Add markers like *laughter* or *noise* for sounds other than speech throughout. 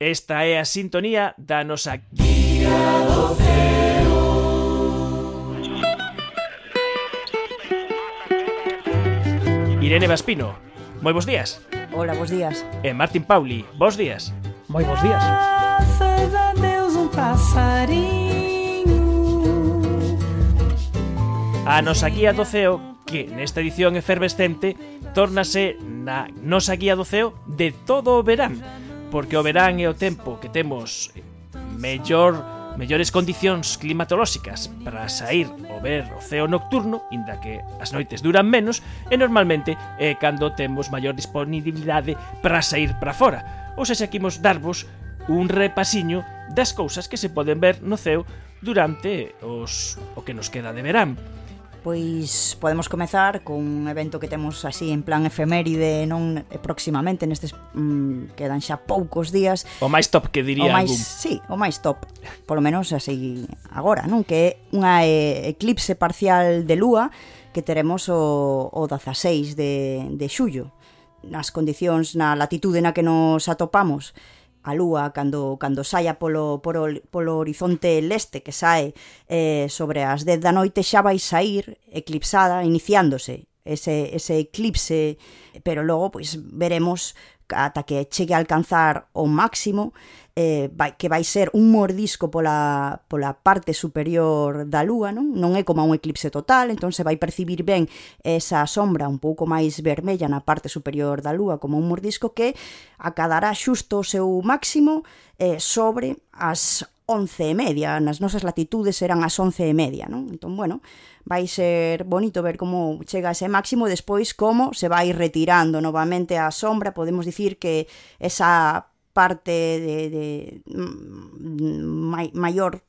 Esta é a sintonía da nosa Guía do Ceo. Irene Vaspino, moi bons días. Hola, bons días. E Martín Pauli, bons días. Moi bons días. Graças a Deus un passarinho. A nosa guía do CEO, que nesta edición efervescente, tórnase na nosa guía do CEO de todo o verán porque o verán é o tempo que temos mellor mellores condicións climatolóxicas para sair o ver o ceo nocturno, inda que as noites duran menos, e normalmente é cando temos maior disponibilidade para sair para fora. Ou se seguimos darvos un repasiño das cousas que se poden ver no ceo durante os o que nos queda de verán. Pois podemos comezar cun evento que temos así en plan efeméride non próximamente nestes mm, quedan xa poucos días. O máis top que diría o máis, algún. Sí, o máis top, polo menos así agora, non? Que é unha eh, eclipse parcial de lúa que teremos o, o 16 de, de xullo. Nas condicións, na latitude na que nos atopamos, a lúa cando cando saia polo, polo, polo horizonte leste que sae eh, sobre as 10 da noite xa vai sair eclipsada iniciándose ese, ese eclipse pero logo pois veremos ata que chegue a alcanzar o máximo eh, vai, que vai ser un mordisco pola, pola parte superior da lúa, non? non é como un eclipse total, entón se vai percibir ben esa sombra un pouco máis vermella na parte superior da lúa como un mordisco que acadará xusto o seu máximo eh, sobre as 11 e media, nas nosas latitudes eran as 11 e media, non? Entón, bueno, vai ser bonito ver como chega ese máximo e despois como se vai retirando novamente a sombra, podemos dicir que esa parte de, de mm, mai, maior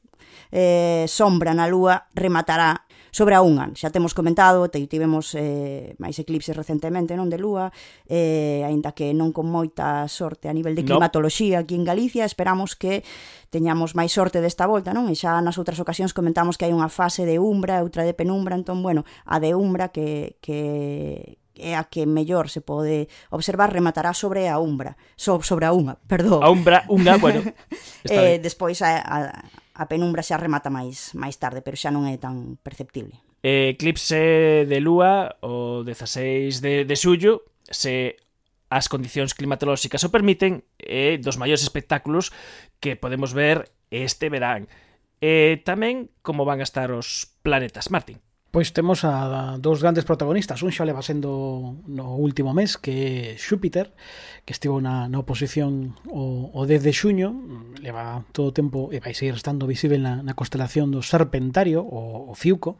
eh, sombra na lúa rematará sobre a unha. Xa temos comentado, te, tivemos eh, máis eclipses recentemente non de lúa, eh, aínda que non con moita sorte a nivel de climatoloxía aquí en Galicia, esperamos que teñamos máis sorte desta volta, non? E xa nas outras ocasións comentamos que hai unha fase de umbra, outra de penumbra, entón, bueno, a de umbra que, que, é a que mellor se pode observar rematará sobre a umbra, so, sobre a unha, perdón. A umbra, unha, *laughs* bueno. eh, despois a, a, a penumbra xa remata máis máis tarde, pero xa non é tan perceptible. Eclipse de lúa o 16 de, de xullo se as condicións climatolóxicas o permiten é eh, dos maiores espectáculos que podemos ver este verán. E eh, tamén como van a estar os planetas, Martín. Pois temos a dous grandes protagonistas. Un xa leva sendo no último mes Que é Xúpiter Que estivo na, na oposición o, o 10 de xuño. Leva todo o tempo E vai seguir estando visible na, na constelación do Serpentario O, o Fiuco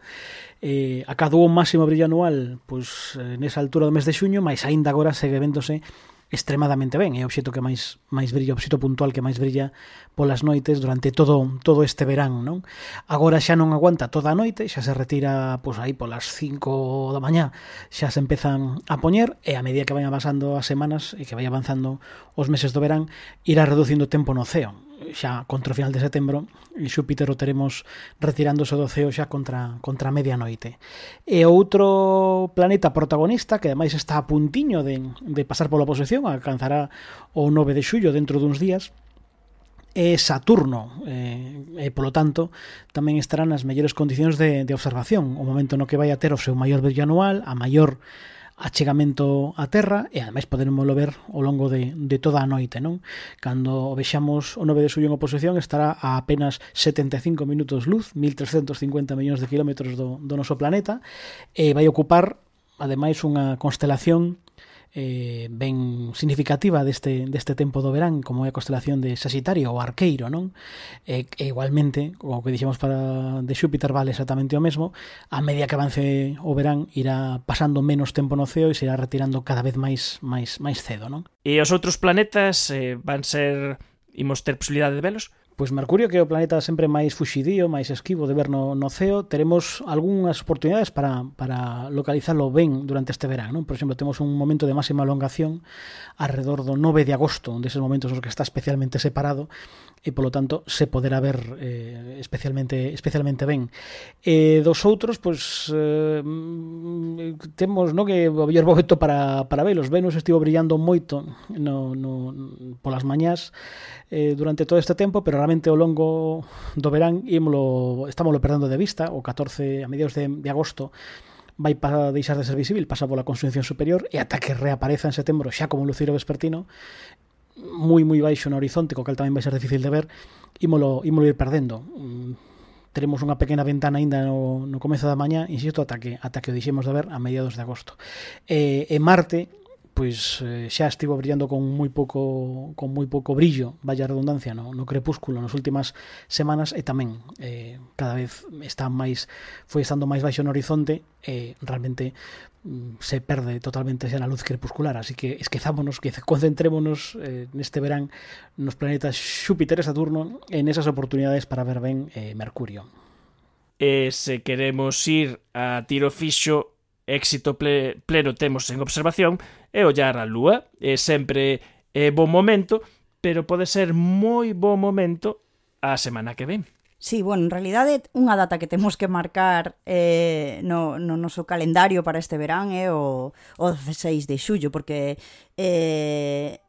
eh, Acadou o máximo brillo anual Pois eh, nesa altura do mes de xuño mas aínda agora segue vendose extremadamente ben, é o obxeto que máis máis brilla, o obxeto puntual que máis brilla polas noites durante todo todo este verán, non? Agora xa non aguanta toda a noite, xa se retira pois aí polas 5 da mañá, xa se empezan a poñer e a medida que vayan pasando as semanas e que vai avanzando os meses do verán, irá reducindo o tempo no océano xa contra o final de setembro e Xúpiter o teremos retirándose do ceo xa contra, contra medianoite. E outro planeta protagonista que ademais está a puntiño de, de pasar pola oposición alcanzará o 9 de xullo dentro duns días é Saturno. Eh, e polo tanto tamén estará nas mellores condicións de, de observación. O momento no que vai a ter o seu maior brillo anual a maior achegamento á terra e ademais poderemoslo ver ao longo de, de toda a noite non? Cando vexamos o 9 de suyo en oposición estará a apenas 75 minutos luz 1350 millóns de kilómetros do, do noso planeta e vai ocupar ademais unha constelación eh, ben significativa deste, deste tempo do verán como é a constelación de Sagitario ou Arqueiro non? E, e igualmente como que dixemos para de Xúpiter vale exactamente o mesmo a media que avance o verán irá pasando menos tempo no ceo e se irá retirando cada vez máis máis máis cedo non? E os outros planetas eh, van ser imos ter posibilidade de velos? Pois Mercurio, que é o planeta sempre máis fuxidío, máis esquivo de ver no, no ceo, teremos algunhas oportunidades para, para localizarlo ben durante este verán. Non? Por exemplo, temos un momento de máxima alongación alrededor do 9 de agosto, onde deses momentos nos que está especialmente separado, e polo tanto se poderá ver eh, especialmente especialmente ben. Eh, dos outros, pois eh, temos no que o mellor momento para, para velos. Venus estivo brillando moito no, no, polas mañás eh, durante todo este tempo, pero raramente ao longo do verán ímolo, estámoslo perdendo de vista, o 14 a mediados de, de agosto vai para deixar de ser visible, pasa pola Constitución Superior e ata que reapareza en setembro xa como Luciro Vespertino moi moi baixo no horizonte, co cal tamén vai ser difícil de ver, ímolo, ímolo ir perdendo. Mm, teremos unha pequena ventana aínda no, no comezo da mañá, insisto, ata que, ata que o deixemos de ver a mediados de agosto. E, e Marte pois eh, xa estivo brillando con moi pouco con moi pouco brillo, vaya redundancia, no, no crepúsculo nas últimas semanas e tamén eh, cada vez está máis foi estando máis baixo no horizonte e eh, realmente mm, se perde totalmente xa na luz crepuscular, así que esquezámonos que concentrémonos eh, neste verán nos planetas Xúpiter e Saturno en esas oportunidades para ver ben eh, Mercurio. E se queremos ir a tiro fixo, éxito ple pleno temos en observación, e ollar a lúa. É sempre é bon momento, pero pode ser moi bon momento a semana que ven. Sí, bueno, en realidade unha data que temos que marcar eh, no, no noso calendario para este verán é eh, o, o 16 de xullo, porque eh,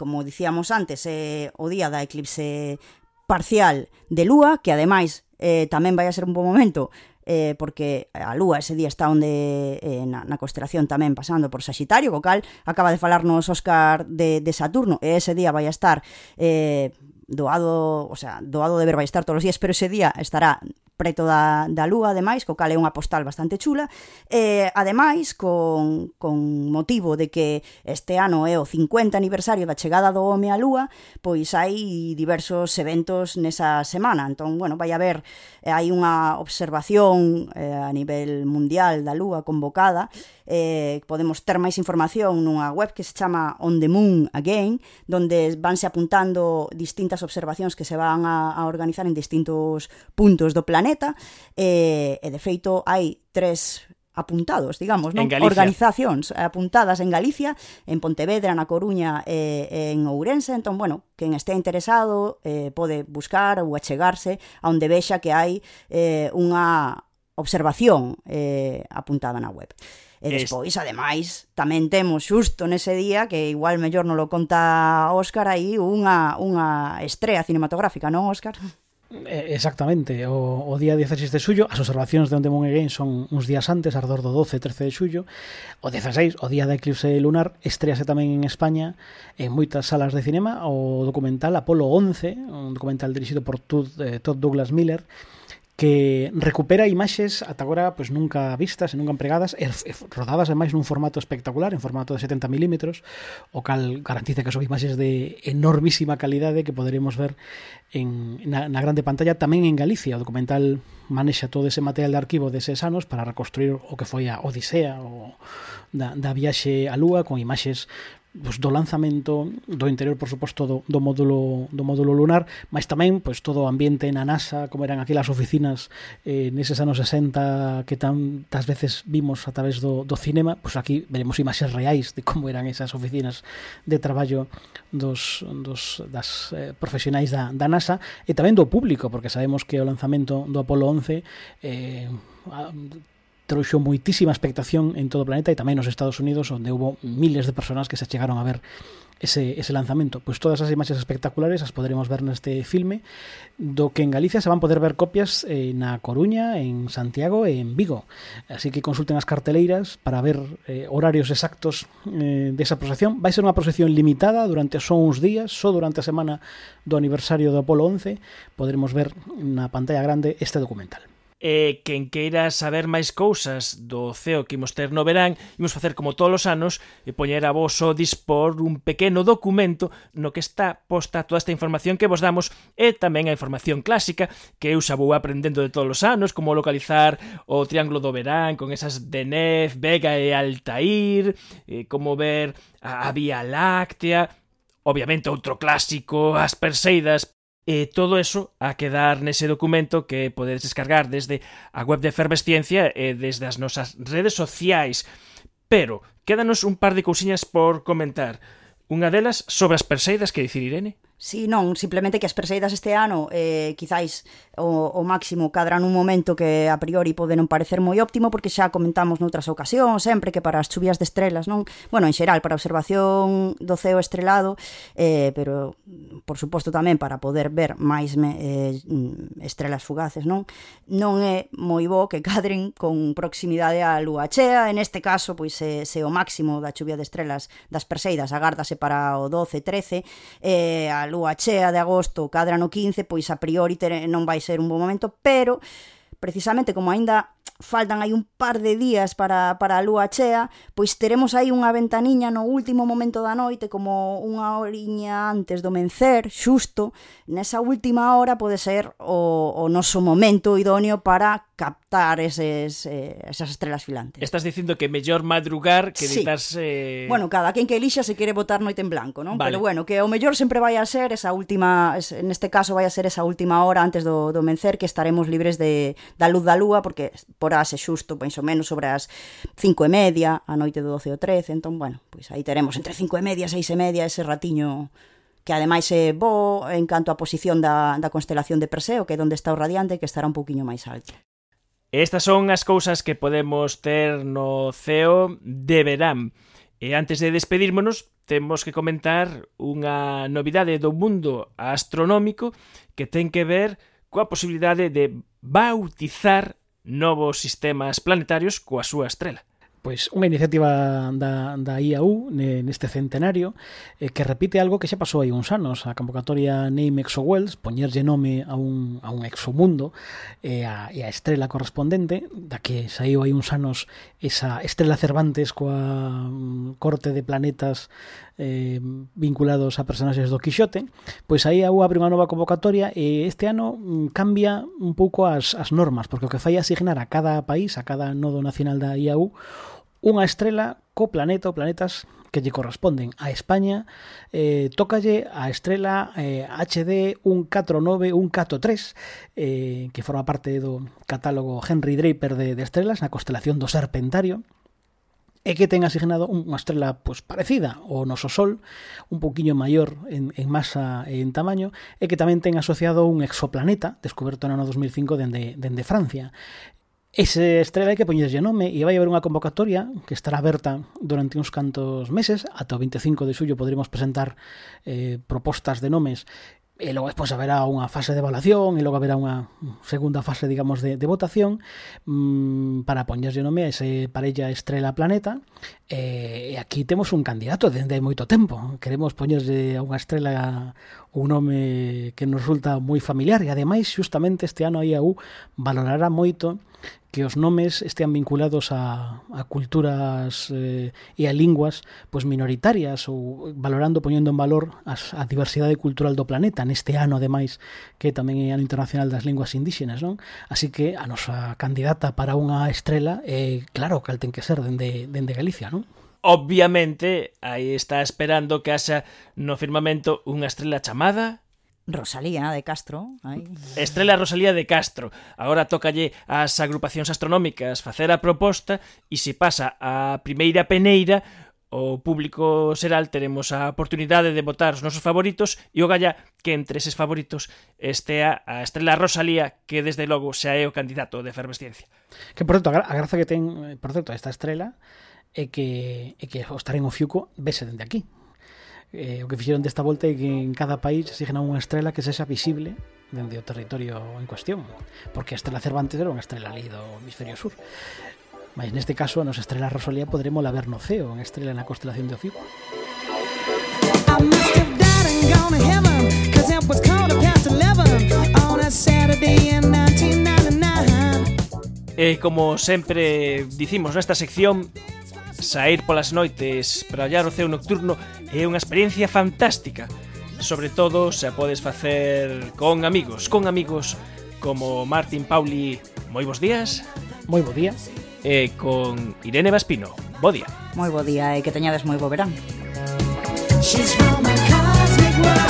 como dicíamos antes, é eh, o día da eclipse parcial de lúa, que ademais eh, tamén vai a ser un bom momento eh, porque a Lúa ese día está onde eh, na, na constelación tamén pasando por Sagitario, co cal acaba de falarnos Óscar de, de Saturno, e ese día vai a estar eh, doado, o sea, doado de ver vai estar todos os días, pero ese día estará preto da, da lúa, ademais, co cal é unha postal bastante chula, e ademais, con, con motivo de que este ano é o 50 aniversario da chegada do home á lúa, pois hai diversos eventos nesa semana, entón, bueno, vai haber, eh, hai unha observación eh, a nivel mundial da lúa convocada, eh, podemos ter máis información nunha web que se chama On the Moon Again, donde vanse apuntando distintas observacións que se van a, a organizar en distintos puntos do planeta, planeta e, e de feito hai tres apuntados, digamos, non? organizacións apuntadas en Galicia, en Pontevedra, na Coruña e eh, en Ourense, entón, bueno, quen estea interesado eh, pode buscar ou achegarse a onde vexa que hai eh, unha observación eh, apuntada na web. E despois, ademais, tamén temos xusto nese día, que igual mellor non lo conta Óscar aí, unha, unha estrea cinematográfica, non, Óscar? Eh, exactamente, o, o día 16 de xullo As observacións de Onde Moon Again son uns días antes Ardor do 12 13 de xullo. O 16, o día da eclipse lunar Estrease tamén en España En moitas salas de cinema. O documental Apolo 11 Un documental dirixido por Todd, eh, Todd Douglas Miller que recupera imaxes ata agora pois nunca vistas e nunca empregadas e, e rodadas ademais nun formato espectacular en formato de 70 milímetros o cal garantiza que son imaxes de enormísima calidade que poderemos ver en, na, na grande pantalla tamén en Galicia. O documental manexa todo ese material de arquivo deses anos para reconstruir o que foi a Odisea o da, da viaxe a Lúa con imaxes pues, do lanzamento do interior, por suposto, do, do módulo do módulo lunar, mas tamén pois todo o ambiente na NASA, como eran aquelas oficinas eh, neses anos 60 que tantas veces vimos a través do, do cinema, pois aquí veremos imaxes reais de como eran esas oficinas de traballo dos, dos das eh, profesionais da, da NASA e tamén do público, porque sabemos que o lanzamento do Apolo 11 eh, trouxo moitísima expectación en todo o planeta e tamén nos Estados Unidos onde hubo miles de persoas que se chegaron a ver ese, ese lanzamento. Pois todas as imaxes espectaculares as poderemos ver neste filme do que en Galicia se van poder ver copias eh, na Coruña, en Santiago e en Vigo. Así que consulten as carteleiras para ver eh, horarios exactos eh, desa procesión. Vai ser unha procesión limitada durante só uns días, só durante a semana do aniversario do Apolo 11 poderemos ver na pantalla grande este documental. E quen queira saber máis cousas do CEO que imos ter no verán, imos facer como todos os anos e poñer a vos o dispor un pequeno documento no que está posta toda esta información que vos damos e tamén a información clásica que eu xa vou aprendendo de todos os anos, como localizar o Triángulo do Verán con esas Denef, Vega e Altair, e como ver a Vía Láctea, Obviamente outro clásico, as Perseidas, E todo eso a quedar nese documento que podedes descargar desde a web de Efervesciencia e desde as nosas redes sociais. Pero, quédanos un par de cousiñas por comentar. Unha delas sobre as Perseidas que dicir Irene. Si, sí, non, simplemente que as perseidas este ano eh, quizáis o, o máximo cadra nun momento que a priori pode non parecer moi óptimo porque xa comentamos noutras ocasións sempre que para as chuvias de estrelas, non? Bueno, en xeral, para observación do ceo estrelado eh, pero, por suposto, tamén para poder ver máis me, eh, estrelas fugaces, non? Non é moi bo que cadren con proximidade á lúa chea en este caso, pois se, se o máximo da chuvia de estrelas das perseidas agárdase para o 12, 13 eh, a lúa chea de agosto cadra no 15, pois a priori ter, non vai ser un bo momento, pero precisamente como aínda faltan aí un par de días para, para a lúa chea, pois teremos aí unha ventaniña no último momento da noite, como unha horiña antes do mencer, xusto, nesa última hora pode ser o, o noso momento idóneo para captar eses, eh, esas estrelas filantes. Estás dicindo que mellor madrugar que sí. editarse... Bueno, cada quen que elixa se quere botar noite en blanco, non? Vale. Pero bueno, que o mellor sempre vai a ser esa última, neste caso vai a ser esa última hora antes do, do mencer que estaremos libres de, da luz da lúa porque porase xusto, pois o menos, sobre as cinco e media, a noite do 12 ou 13, entón, bueno, pois aí teremos entre cinco e media, seis e media, ese ratiño que ademais é bo en canto á posición da, da constelación de Perseo, que é onde está o radiante, que estará un poquinho máis alto. Estas son as cousas que podemos ter no CEO de verán. E antes de despedírmonos, temos que comentar unha novidade do mundo astronómico que ten que ver coa posibilidade de bautizar novos sistemas planetarios coa súa estrela pois unha iniciativa da, da IAU neste centenario eh, que repite algo que xa pasou hai uns anos. A convocatoria Name Exowells poñerlle nome a un, a un exomundo e a, e a estrela correspondente da que saiu hai uns anos esa estrela Cervantes coa mm, corte de planetas eh, vinculados a personaxes do Quixote, pois aí a IAU abre unha nova convocatoria e este ano mm, cambia un pouco as, as normas, porque o que fai é asignar a cada país, a cada nodo nacional da IAU, unha estrela co planeta ou planetas que lle corresponden a España eh, tócalle a estrela eh, HD 149143 eh, que forma parte do catálogo Henry Draper de, de estrelas na constelación do Serpentario e que ten asignado unha estrela pues, parecida ao noso Sol, un poquinho maior en, en masa e en tamaño, e que tamén ten asociado un exoplaneta descoberto no ano 2005 dende, dende Francia. Ese estrela hai que poñerlle nome e vai haber unha convocatoria que estará aberta durante uns cantos meses, ata o 25 de xullo poderemos presentar eh, propostas de nomes e logo despois haberá unha fase de evaluación e logo haberá unha segunda fase, digamos, de, de votación mmm, para poñerlle nome a ese parella estrela planeta. Eh, e aquí temos un candidato dende hai moito tempo. Queremos poñerlle a unha estrela un nome que nos resulta moi familiar e ademais xustamente este ano a IAU valorará moito que os nomes estean vinculados a, a culturas eh, e a linguas pois minoritarias ou valorando, poñendo en valor as, a diversidade cultural do planeta neste ano, ademais, que tamén é ano internacional das linguas indígenas, non? Así que a nosa candidata para unha estrela é eh, claro que ten que ser dende, dende Galicia, non? Obviamente, aí está esperando que haxa no firmamento unha estrela chamada Rosalía de Castro. aí. Estrela Rosalía de Castro. Agora tócalle ás agrupacións astronómicas facer a proposta e se pasa a primeira peneira o público xeral teremos a oportunidade de votar os nosos favoritos e o galla que entre eses favoritos estea a Estrela Rosalía que desde logo xa é o candidato de efervesciencia. Que por certo, a graza que ten, eh, por certo, esta estrela é que, é que o estar en o Fiuco vese dende aquí. Eh, o que fixeron desta volta é que en cada país asignan unha estrela que sexa visible dende o territorio en cuestión. Porque a estrela Cervantes era unha estrela ali do hemisferio sur. Mas neste caso, a nosa estrela Rosalía podremos la ver no ceo, en estrela na constelación de Ofiuco. I must have died and gone to heaven, cause it was quarter past 11 on a Saturday in 1999. E como sempre dicimos nesta sección, Sair polas noites para hallar o ceo nocturno é unha experiencia fantástica, sobre todo se a podes facer con amigos, con amigos como Martín Pauli, moi bons días. Moi bo día. E con Irene Vaspino, bo día. Moi bo día e que teñades moi bo verán. She's from a cosmic world.